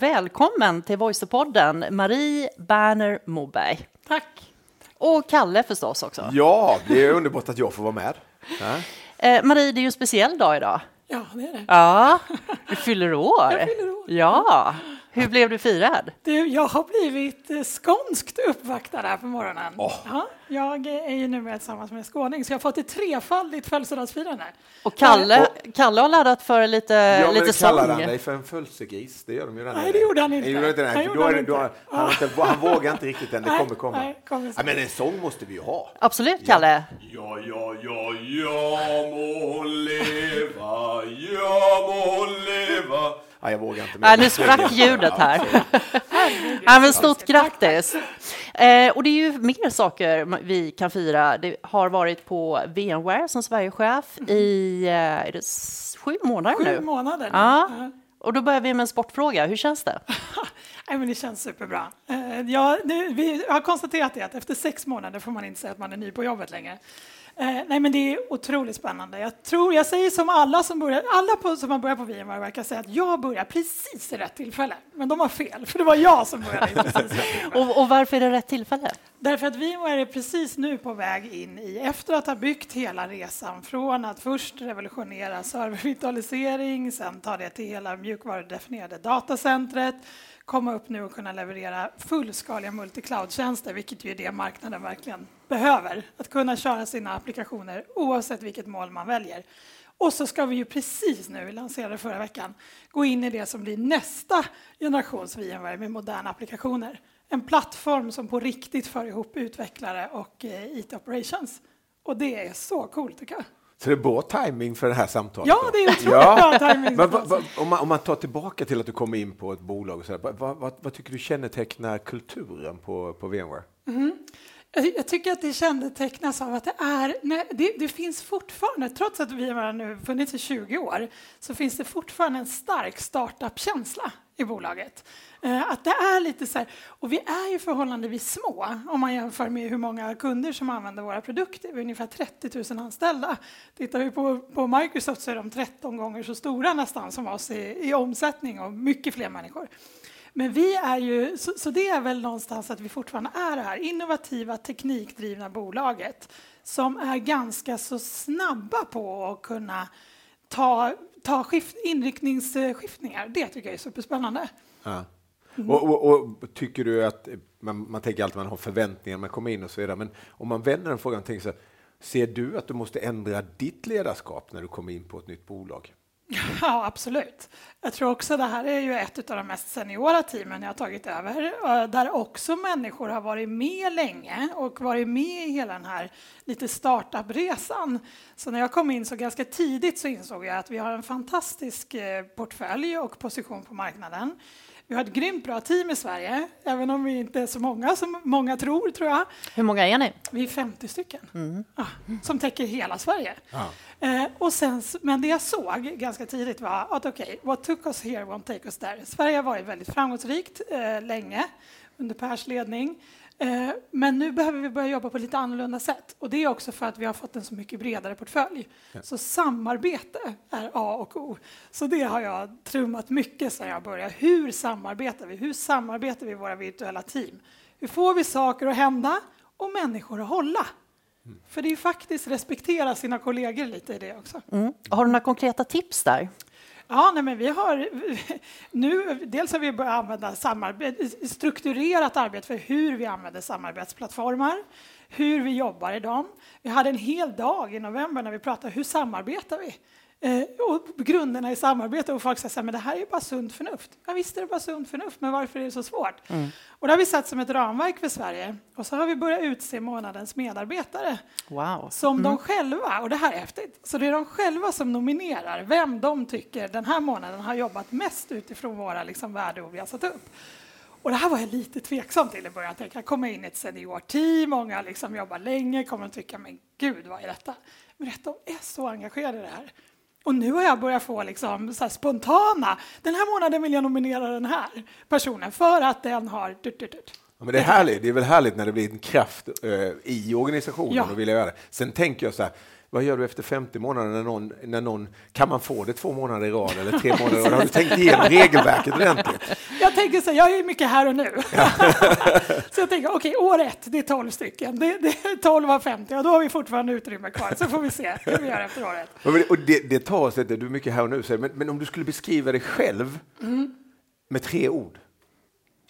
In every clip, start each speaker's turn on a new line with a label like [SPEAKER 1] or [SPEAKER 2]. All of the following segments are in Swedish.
[SPEAKER 1] Välkommen till Voicepodden, Marie Berner Moberg.
[SPEAKER 2] Tack.
[SPEAKER 1] Och Kalle förstås också.
[SPEAKER 3] Ja, det är underbart att jag får vara med.
[SPEAKER 1] Eh, Marie, det är ju en speciell dag idag.
[SPEAKER 2] Ja, det är det.
[SPEAKER 1] Ja, du fyller år.
[SPEAKER 2] Jag fyller år.
[SPEAKER 1] Ja, hur blev du firad?
[SPEAKER 2] Du, jag har blivit eh, skånskt uppvaktad här på morgonen.
[SPEAKER 3] Åh.
[SPEAKER 2] Ja, jag är ju numera tillsammans med en skåning, så jag har fått ett trefaldigt födelsedagsfirande.
[SPEAKER 1] Och Kalle, Kalle har laddat för lite,
[SPEAKER 3] Ja, men
[SPEAKER 1] lite
[SPEAKER 3] kallar
[SPEAKER 1] sång.
[SPEAKER 3] han dig för en födelsegris? Det gör de ju där
[SPEAKER 2] Nej, det gjorde han inte.
[SPEAKER 3] Nej, gjorde inte.
[SPEAKER 2] Han gjorde han inte.
[SPEAKER 3] han, har inte, han vågar inte riktigt än, det
[SPEAKER 2] Nej,
[SPEAKER 3] kommer komma.
[SPEAKER 2] nej, kommer
[SPEAKER 3] ja, men en sång måste vi ju ha.
[SPEAKER 1] Absolut, Kalle.
[SPEAKER 3] Ja, ja, ja, ja må leva, ja må leva. Ja, jag vågar inte.
[SPEAKER 1] Nej, nu sprack ljudet här. Ja, men stort grattis! Eh, och det är ju mer saker vi kan fira. Det har varit på VMware som Sverigechef i eh, är det sju månader
[SPEAKER 2] Sju
[SPEAKER 1] nu.
[SPEAKER 2] månader.
[SPEAKER 1] Ja.
[SPEAKER 2] Ja.
[SPEAKER 1] Och då börjar vi med en sportfråga. Hur känns det?
[SPEAKER 2] Nej, men det känns superbra. Eh, Ja, det, vi har konstaterat det att efter sex månader får man inte säga att man är ny på jobbet längre. Eh, nej, men det är otroligt spännande. Jag tror, jag säger som alla som börjar, alla på, som har börjat på VMware verkar säga att jag börjar precis i rätt tillfälle. Men de har fel, för det var jag som började precis.
[SPEAKER 1] Och, och varför är det rätt tillfälle?
[SPEAKER 2] Därför att VMware är precis nu på väg in i, efter att ha byggt hela resan från att först revolutionera servervirtualisering, sen ta det till hela mjukvarudefinierade datacentret, komma upp nu och kunna leverera fullskaliga multicloud-tjänster, vilket ju är det marknaden verkligen behöver. Att kunna köra sina applikationer oavsett vilket mål man väljer. Och så ska vi ju precis nu, vi lanserade förra veckan, gå in i det som blir nästa generations VMware med moderna applikationer. En plattform som på riktigt för ihop utvecklare och eh, IT operations. Och det är så coolt tycker jag.
[SPEAKER 3] Så det är bra timing för det här samtalet?
[SPEAKER 2] Ja, det är otroligt bra timing.
[SPEAKER 3] Men, vad- vad- om, man, om man tar tillbaka till att du kommer in på ett bolag, och så där, vad, vad, tycker du kännetecknar kulturen på, på VMware?
[SPEAKER 2] Jag, jag tycker att det kännetecknas av att det är, nej, det, det finns fortfarande, trots att vi har nu funnits i 20 år, så finns det fortfarande en stark startup-känsla i bolaget. Eh, att det är lite så här, och vi är ju förhållandevis små om man jämför med hur många kunder som använder våra produkter. Vi är ungefär 30 000 anställda. Tittar vi på, på Microsoft så är de 13 gånger så stora nästan som oss i, i omsättning och mycket fler människor. Men vi är ju, så, så det är väl någonstans att vi fortfarande är det här innovativa, teknikdrivna bolaget som är ganska så snabba på att kunna ta, ta skift, inriktningsskiftningar. Det tycker jag är superspännande.
[SPEAKER 3] Ja. Och, och, och tycker du att, man, man tänker alltid att man har förväntningar när man kommer in och så vidare, men om man vänder den frågan och tänker så här, ser du att du måste ändra ditt ledarskap när du kommer in på ett nytt bolag?
[SPEAKER 2] Ja, absolut. Jag tror också det här är ju ett av de mest seniora teamen jag har tagit över, eh, där också människor har varit med länge och varit med i hela den här lite startup-resan. Så när jag kom in så ganska tidigt så insåg jag att vi har en fantastisk eh, portfölj och position på marknaden. Vi har ett grymt bra team i Sverige, även om vi inte är så många som många tror, tror jag.
[SPEAKER 1] Hur många är ni?
[SPEAKER 2] Vi är 50 stycken ja, som täcker hela Sverige. Eh, och sen, men det jag såg ganska tidigt var att okej, what took us here won't take us there. Sverige har varit väldigt framgångsrikt eh, länge under Pers ledning. Eh, men nu behöver vi börja jobba på lite annorlunda sätt. Och det är också för att vi har fått en så mycket bredare portfölj. Så samarbete är A och O. Så det har jag trummat mycket sedan jag började. Hur samarbetar vi? Hur samarbetar vi i våra virtuella team? Hur får vi saker att hända och människor att hålla? För det är ju faktiskt respektera sina kollegor lite i det också.
[SPEAKER 1] Mm. Har du några konkreta tips där?
[SPEAKER 2] Ja, nej, men vi har nu, dels har vi börjat använda samarbete, strukturerat arbete för hur vi använder samarbetsplattformar, hur vi jobbar i dem. Vi hade en hel dag i november när vi pratade hur samarbetar vi? Eh, och grunderna i samarbete och folk säger att det här är ju bara sunt förnuft. Ja, visst är det bara sunt förnuft, men varför är det så svårt? Och det har vi satt som ett ramverk för Sverige och så har vi börjat utse månadens medarbetare
[SPEAKER 1] Wow.
[SPEAKER 2] som de själva, och det här är häftigt, så det är de själva som nominerar vem de tycker den här månaden har jobbat mest utifrån våra liksom, värdeord vi har satt upp. Och det här var jag lite tveksam till i början. Jag tänkte, jag kommer in i ett seniorteam, många liksom jobbar länge, kommer att tycka, men gud, vad är detta? Men rätt, de är så engagerade i det här. Och nu har jag börjat få liksom så spontana, den här månaden vill jag nominera den här personen för att den har... Dut, dut, dut.
[SPEAKER 3] Ja, men det, är härligt. det är väl härligt när det blir en kraft eh, i organisationen
[SPEAKER 2] Ja.
[SPEAKER 3] och vilja göra det. Sen tänker jag så här, vad gör du efter 50 månader när någon, när någon kan man få det två månader i rad eller tre månader i rad? Har du tänkt igenom regelverket ordentligt?
[SPEAKER 2] Jag tänker så jag är mycket här och nu. så jag tänker, okej, okay, år ett, det är 12 stycken. Det, det är 12 av 50 och då har vi fortfarande utrymme kvar. Så får vi se hur vi gör efter året.
[SPEAKER 3] Och det, det tar sig, du är mycket här och nu, men, men om du skulle beskriva dig själv mm. med tre ord,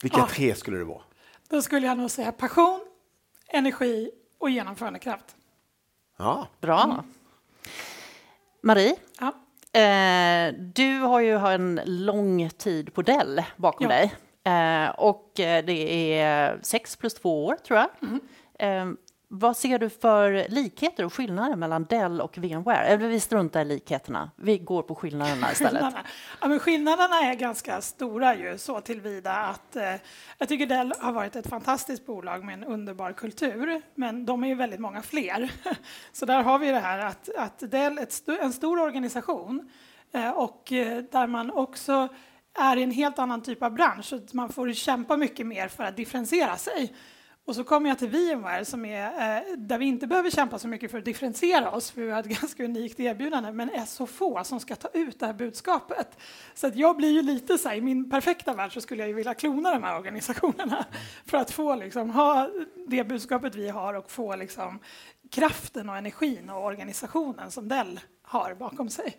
[SPEAKER 3] vilka ja. tre skulle det vara?
[SPEAKER 2] Då skulle jag nog säga passion, energi och genomförandekraft.
[SPEAKER 1] Ja. Bra. Mm. Marie, ja. eh, du har ju en lång tid på Dell bakom ja. dig. Eh, och eh, det är sex plus två år, tror jag. Mm. Eh, vad ser du för likheter och skillnader mellan Dell och VMware? Eller vi struntar i likheterna, vi går på skillnaderna istället.
[SPEAKER 2] ja, men skillnaderna är ganska stora ju, så tillvida att eh, jag tycker Dell har varit ett fantastiskt bolag med en underbar kultur, men de är ju väldigt många fler. så där har vi det här att, att Dell är st en stor organisation eh, och eh, där man också är i en helt annan typ av bransch, så man får kämpa mycket mer för att differentiera sig. Och så kommer jag till VMware som är, eh, där vi inte behöver kämpa så mycket för att differentiera oss, för vi har ett ganska unikt erbjudande, men är så få som ska ta ut det här budskapet. Så att jag blir ju lite så här, i min perfekta värld så skulle jag ju vilja klona de här organisationerna för att få liksom, ha det budskapet vi har och få liksom, kraften och energin och organisationen som Dell har bakom sig.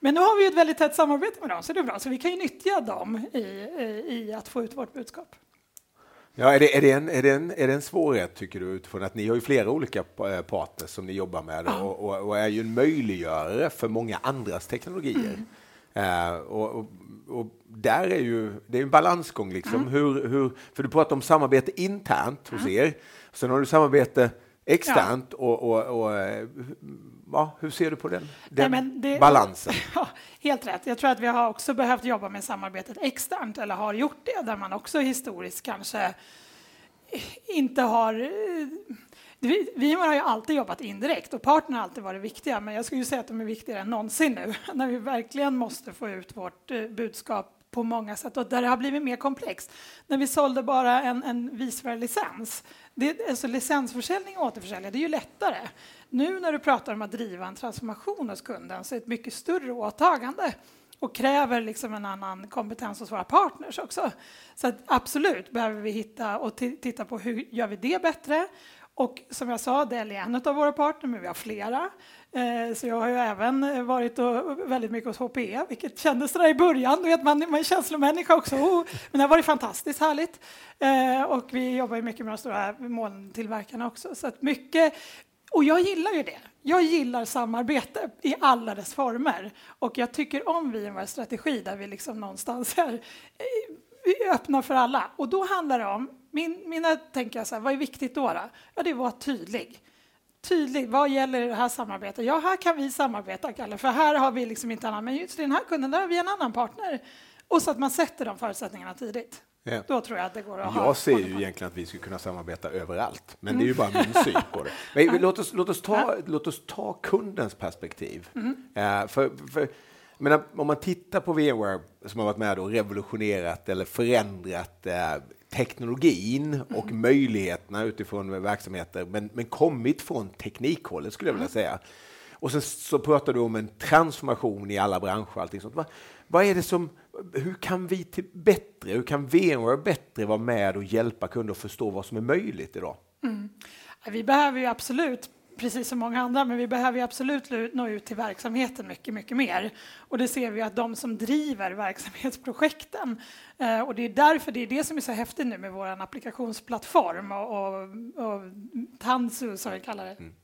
[SPEAKER 2] Men nu har vi ett väldigt tätt samarbete med dem, så det är bra. Så vi kan ju nyttja dem i, i, i att få ut vårt budskap.
[SPEAKER 3] Ja, är, det, är, det en, är, det en, är det en svårighet, tycker du, utifrån att ni har ju flera olika eh, partners som ni jobbar med och, och, och är ju en möjliggörare för många andras teknologier. Mm. Uh, och, och, där är ju, det är en balansgång, liksom. Mm. Hur, hur, för du pratar om samarbete internt hos er, sen har du samarbete externt ja. och, och, och eh, ja, hur ser du på den, den Nej, det, balansen?
[SPEAKER 2] Ja, helt rätt. Jag tror att vi har också behövt jobba med samarbetet externt, eller har gjort det, där man också historiskt kanske inte har... Vi, vi har ju alltid jobbat indirekt och partner har alltid varit viktiga, men jag skulle säga att de är viktigare än någonsin nu, när vi verkligen måste få ut vårt eh, budskap på många sätt och där det har blivit mer komplext. När vi sålde bara en, en det, alltså licensförsäljning och återförsäljning, det är ju lättare. Nu när du pratar om att driva en transformation hos kunden så är det ett mycket större åtagande och kräver liksom en annan kompetens hos våra partners också. Så absolut behöver vi hitta och titta på hur gör vi det bättre. Och som jag sa, Dell är en av våra partner, men vi har flera. Eh, så jag har ju även eh, varit och väldigt mycket hos HPE, vilket kändes där i början. Du vet, man, man är känslomänniska också, oh, men det har varit fantastiskt härligt. Eh, och vi jobbar ju mycket med de stora molntillverkarna också. Så att mycket, och jag gillar ju det. Jag gillar samarbete i alla dess former. Och jag tycker om VMwares strategi där vi liksom någonstans är eh, öppna för alla. Och då handlar det om, min, mina tänker jag så här, vad är viktigt då? då? Ja, det vara tydlig. Tydlig, vad gäller i det här samarbetet? Ja, här kan vi samarbeta, Kalle, för här har vi liksom inte annan, men just den här kunden, där har vi en annan partner. Och så att man sätter de förutsättningarna tidigt. Ja. Då tror jag att det går att
[SPEAKER 3] Jag ha ser ju egentligen att vi skulle kunna samarbeta överallt, men mm. det är ju bara min syn på det. Men, låt, oss, låt, oss ta, ja. låt oss ta kundens perspektiv. Mm. Uh, för, för, men om man tittar på VMware som har varit med och revolutionerat eller förändrat uh, teknologin och mm. möjligheterna utifrån verksamheter, men, men kommit från teknikhållet skulle jag vilja mm. säga. Och sen så pratar du om en transformation i alla branscher allting sånt. Vad, vad är det som hur kan vi till bättre, hur kan VMware bättre vara med och hjälpa kunder att förstå vad som är möjligt idag? Mm.
[SPEAKER 2] Vi behöver ju absolut precis som många andra, men vi behöver absolut nå ut till verksamheten mycket, mycket mer. Och det ser vi att de som driver verksamhetsprojekten, eh, och det är därför det är det som är så häftigt nu med vår applikationsplattform och, och, och Tansu som vi kallar det. Mm.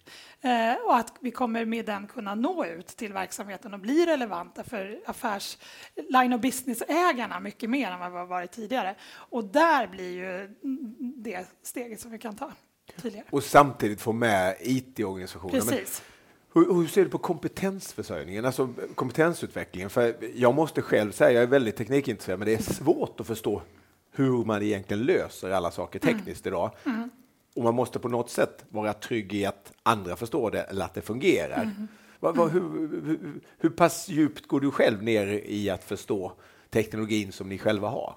[SPEAKER 2] Eh, och att vi kommer med den kunna nå ut till verksamheten och bli relevanta för affärs line of business-ägarna mycket mer än vad vi har varit tidigare. Och där blir ju det steget som vi kan ta. Tydligare.
[SPEAKER 3] Och samtidigt få med IT-organisationen. Hur, hur, ser du på kompetensförsörjningen, alltså kompetensutvecklingen? För jag måste själv säga, jag är väldigt teknikintresserad, men det är svårt att förstå hur man egentligen löser alla saker mm. tekniskt mm. idag. Mm. Och man måste på något sätt vara trygg i att andra förstår det eller att det fungerar. Mm. Vad, vad, hur, hur, hur, pass djupt går du själv ner i att förstå teknologin som ni själva har?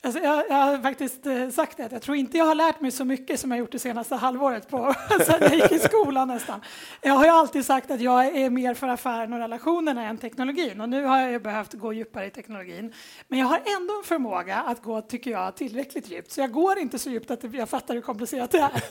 [SPEAKER 2] Alltså jag, jag, har faktiskt eh, sagt det, att jag tror inte jag har lärt mig så mycket som jag gjort det senaste halvåret på, sen jag gick i skolan nästan. Jag har ju alltid sagt att jag är mer för affären och relationerna än teknologin och nu har jag behövt gå djupare i teknologin. Men jag har ändå en förmåga att gå, tycker jag, tillräckligt djupt. Så jag går inte så djupt att jag fattar hur komplicerat det är.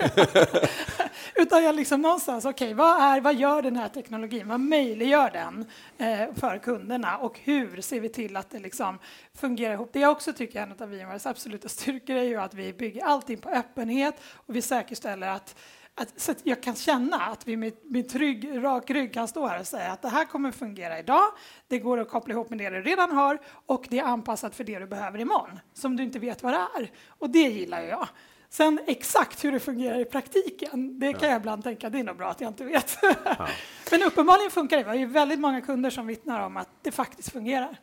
[SPEAKER 2] Utan jag liksom någonstans, okej, okay, vad, vad gör den här teknologin? Vad möjliggör den eh, för kunderna och hur ser vi till att det liksom fungerar ihop? Det jag också tycker är en av VMwares absoluta styrkor är ju att vi bygger allting på öppenhet och vi säkerställer att att, så att jag kan känna att vi med, med trygg, rak rygg kan stå här och säga att det här kommer fungera idag. Det går att koppla ihop med det du redan har och det är anpassat för det du behöver imorgon som du inte vet vad det är. Och det gillar jag. Sen exakt hur det fungerar i praktiken, det kan ja. jag ibland tänka, det är nog bra att jag inte vet. Ja. Men uppenbarligen funkar det. Vi har ju väldigt många kunder som vittnar om att det faktiskt fungerar.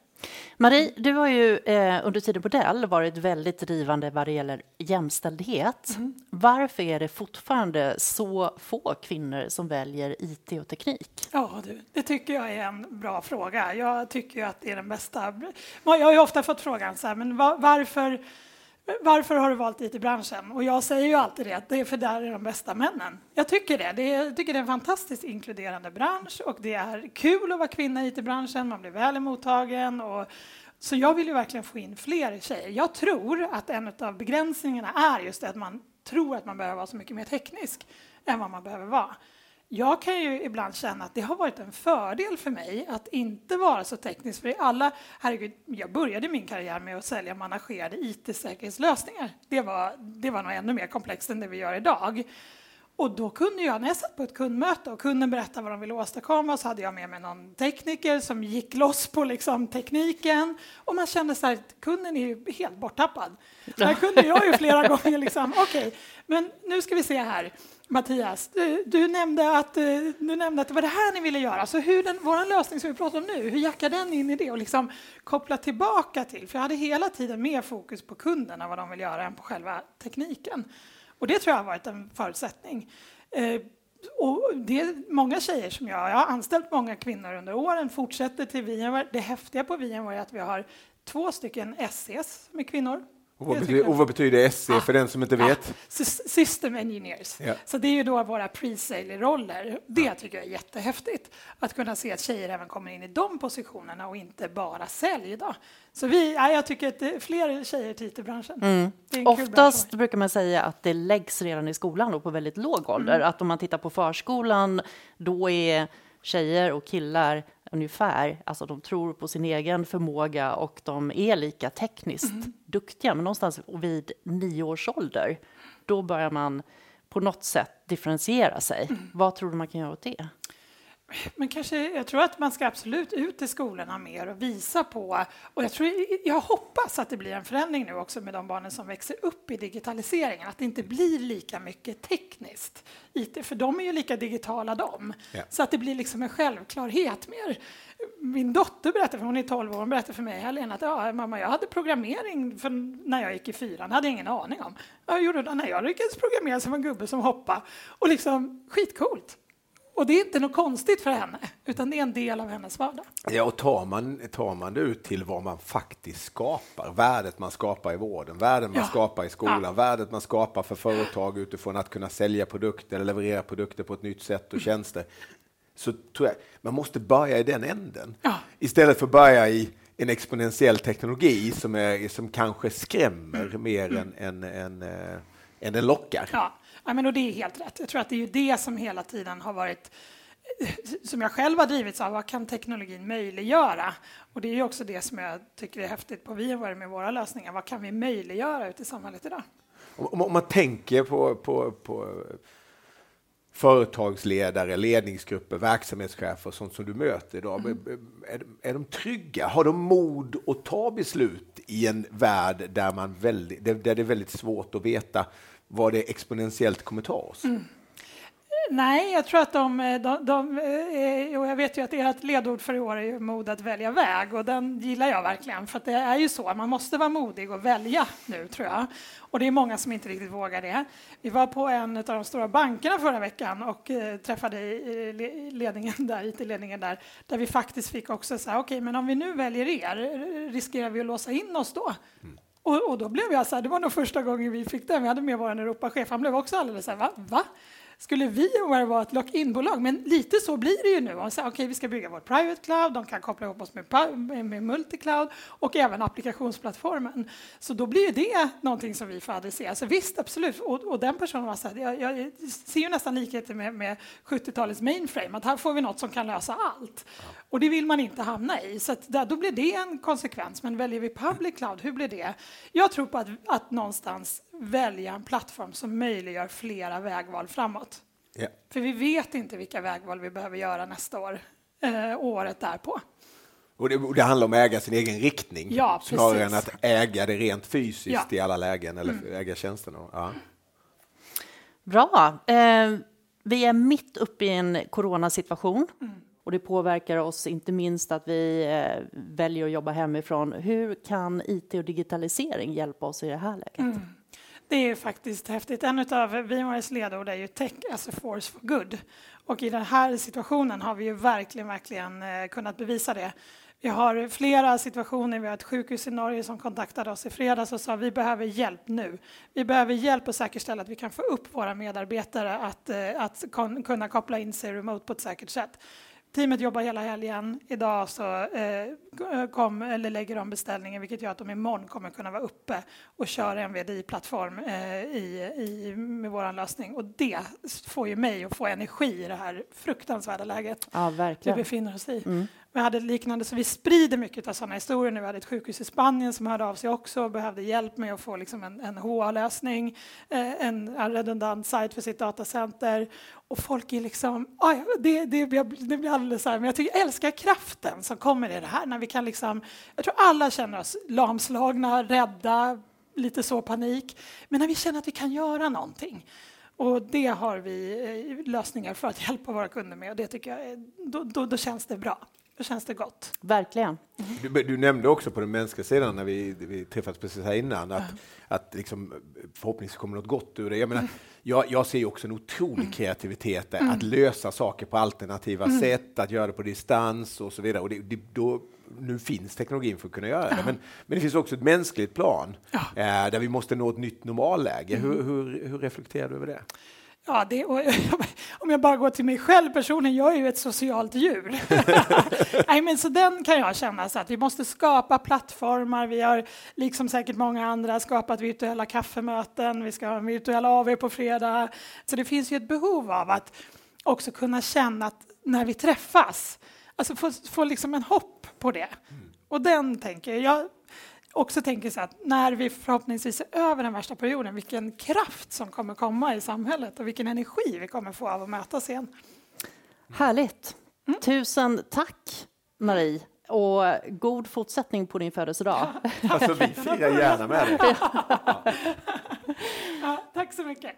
[SPEAKER 1] Marie, du har ju eh, under tiden på Dell varit väldigt drivande vad det gäller jämställdhet. Mm. Varför är det fortfarande så få kvinnor som väljer IT och teknik?
[SPEAKER 2] Ja, du, det tycker jag är en bra fråga. Jag tycker att det är den bästa. Jag har ju ofta fått frågan så här, men varför varför har du valt IT-branschen? Och jag säger ju alltid det, att det är för där är de bästa männen. Jag tycker det. det är, jag tycker det är en fantastiskt inkluderande bransch och det är kul att vara kvinna i IT-branschen, man blir väl mottagen och så jag vill ju verkligen få in fler tjejer. Jag tror att en av begränsningarna är just att man tror att man behöver vara så mycket mer teknisk än vad man behöver vara. Jag kan ju ibland känna att det har varit en fördel för mig att inte vara så teknisk. För alla, herregud, jag började min karriär med att sälja managerade IT-säkerhetslösningar. Det var, det var nog ännu mer komplext än det vi gör idag. Och då kunde jag, när jag satt på ett kundmöte och kunden berättade vad de ville åstadkomma så hade jag med mig någon tekniker som gick loss på liksom tekniken och man kände så här, kunden är ju helt borttappad. Här kunde jag ju flera gånger liksom, okej, okay, men nu ska vi se här. Mattias, du, du, nämnde att, eh, du nämnde att det var det här ni ville göra. Så hur den, vår lösning som vi pratar om nu, hur jackar den in i det och liksom koppla tillbaka till? För jag hade hela tiden mer fokus på kunderna, vad de vill göra, än på själva tekniken. Och det tror jag har varit en förutsättning. Eh, och det är många tjejer som jag, jag har anställt många kvinnor under åren, fortsätter till VMware. Det häftiga på VMware är att vi har två stycken SCs som är kvinnor
[SPEAKER 3] och vad, betyder, och vad betyder SE ah, för den som inte vet?
[SPEAKER 2] Ah, system Engineers. Ja. Så det är ju då våra pre-sale-roller. Det tycker jag är jättehäftigt, att kunna se att tjejer även kommer in i de positionerna och inte bara sälj. Då. Så vi, ja, jag tycker att det är fler tjejer till IT-branschen.
[SPEAKER 1] Mm. Oftast brukar man säga att det läggs redan i skolan och på väldigt låg ålder. Mm. Att om man tittar på förskolan, då är tjejer och killar ungefär, alltså de tror på sin egen förmåga och de är lika tekniskt mm. duktiga, men någonstans vid nio års ålder, då börjar man på något sätt differentiera sig. Mm. Vad tror du man kan göra åt det?
[SPEAKER 2] Men kanske, jag tror att man ska absolut ut i skolorna mer och visa på, och jag, tror, jag hoppas att det blir en förändring nu också med de barnen som växer upp i digitaliseringen, att det inte blir lika mycket tekniskt IT, för de är ju lika digitala de, ja. så att det blir liksom en självklarhet mer. Min dotter berättade, för hon är 12 år, hon berättade för mig Helena att ja, mamma, jag hade programmering när jag gick i fyran, hade jag ingen aning om. Jag gjorde det när jag lyckades programmera som en gubbe som hoppade, och liksom skitcoolt. Och det är inte något konstigt för henne, utan det är en del av hennes vardag.
[SPEAKER 3] Ja, och tar man, tar man det ut till vad man faktiskt skapar, värdet man skapar i vården, värdet man ja. skapar i skolan, ja. värdet man skapar för företag utifrån att kunna sälja produkter eller leverera produkter på ett nytt sätt och tjänster, så tror jag man måste börja i den änden. Ja. Istället för att börja i en exponentiell teknologi som, är, som kanske skrämmer mm. mer mm. än, än, än, äh, än den lockar.
[SPEAKER 2] Ja. Ja, men och det är helt rätt. Jag tror att det är ju det som hela tiden har varit som jag själv har drivits av, vad kan teknologin möjliggöra? Och det är ju också det som jag tycker är häftigt på VMware med våra lösningar. Vad kan vi möjliggöra ute i samhället idag?
[SPEAKER 3] Om, om man tänker på, på, på företagsledare, ledningsgrupper, verksamhetschefer och sånt som du möter idag. Mm. Är, är de trygga? Har de mod att ta beslut i en värld där, man väldigt, där det är väldigt svårt att veta vad det exponentiellt kommer ta oss? Mm.
[SPEAKER 2] Nej, jag tror att de, de, de eh, och jag vet ju att ert ledord för i år är mod att välja väg och den gillar jag verkligen för det är ju så, man måste vara modig och välja nu tror jag. Och det är många som inte riktigt vågar det. Vi var på en av de stora bankerna förra veckan och eh, träffade ledningen där, IT-ledningen där, där vi faktiskt fick också säga, okej, okay, men om vi nu väljer er, riskerar vi att låsa in oss då? Och, och, då blev jag så här, det var nog första gången vi fick den, vi hade med vår Europachef, han blev också alldeles så här, va? va? Skulle vi vara ett lock-in-bolag? Men lite så blir det ju nu. Okej, okay, vi ska bygga vårt private cloud, de kan koppla ihop oss med, med multicloud och även applikationsplattformen. Så då blir det någonting som vi får adressera. Så visst, absolut. Och, och den personen var så här, jag, jag, ser ju nästan likheter med, med 70-talets mainframe, att här får vi något som kan lösa allt. Och det vill man inte hamna i. Så där, då blir det en konsekvens. Men väljer vi public cloud, hur blir det? Jag tror på att, att någonstans välja en plattform som möjliggör flera vägval framåt. Yeah. För vi vet inte vilka vägval vi behöver göra nästa år, eh, året därpå.
[SPEAKER 3] Och det, och det, handlar om att äga sin egen riktning ja, snarare än att äga det rent fysiskt ja. i alla lägen eller mm. äga tjänsterna. Ja.
[SPEAKER 1] Bra. Eh, vi är mitt uppe i en coronasituation. Mm. Och det påverkar oss inte minst att vi eh, väljer att jobba hemifrån. Hur kan IT och digitalisering hjälpa oss i det här läget? Mm.
[SPEAKER 2] Det är faktiskt häftigt. En av VMwares ledord är ju Tech as a force for good. Och i den här situationen har vi ju verkligen, verkligen eh, kunnat bevisa det. Vi har flera situationer. Vi har ett sjukhus i Norge som kontaktade oss i fredags och sa vi behöver hjälp nu. Vi behöver hjälp att säkerställa att vi kan få upp våra medarbetare att, eh, att kunna koppla in sig remote på ett säkert sätt. Teamet jobbar hela helgen. Idag så eh, kom, eller lägger de beställningen vilket gör att de imorgon kommer kunna vara uppe och köra en VDI-plattform eh, i, i, med vår lösning. Och det får ju mig att få energi i det här fruktansvärda läget
[SPEAKER 1] ja, vi
[SPEAKER 2] befinner oss i. Mm. Vi hade liknande, så vi sprider mycket av sådana historier nu. Vi hade ett sjukhus i Spanien som hörde av sig också och behövde hjälp med att få liksom en, en HA-lösning, eh, en, en redundant sajt för sitt datacenter. Och folk är liksom, ah, aj, det, det, blir, det blir alldeles så här, men jag, tycker, jag älskar kraften som kommer i det här. När vi kan liksom, jag tror alla känner oss lamslagna, rädda, lite så panik. Men när vi känner att vi kan göra någonting. Och det har vi eh, lösningar för att hjälpa våra kunder med och det tycker jag, då, då, då känns det bra. Då känns det gott.
[SPEAKER 1] Verkligen.
[SPEAKER 3] Du, du, nämnde också på den mänskliga sidan när vi, vi träffades precis här innan att, mm. att liksom, förhoppningsvis kommer något gott ur det. Jag, menar, mm. jag, jag ser också en otrolig mm. kreativitet där, att lösa saker på alternativa sätt, att göra det på distans och så vidare. Och det, det, då, nu finns teknologin för att kunna göra det, men, men det finns också ett mänskligt plan ja. eh, där vi måste nå ett nytt normalläge. Hur, hur, hur reflekterar du över det?
[SPEAKER 2] Ja, det, om jag bara går till mig själv personligen, jag är ju ett socialt djur. Nej, men så den kan jag känna så att vi måste skapa plattformar. Vi har, liksom säkert många andra, skapat virtuella kaffemöten. Vi ska ha en virtuell AV på fredag. Så det finns ju ett behov av att också kunna känna att när vi träffas, alltså få, få liksom en hopp på det. Mm. Och den tänker jag, också tänker så att när vi förhoppningsvis är över den värsta perioden, vilken kraft som kommer komma i samhället och vilken energi vi kommer få av att mötas igen.
[SPEAKER 1] Härligt. Mm. Tusen tack, Marie. Och god fortsättning på din födelsedag.
[SPEAKER 3] alltså, vi firar gärna med dig.
[SPEAKER 2] ja, tack så mycket.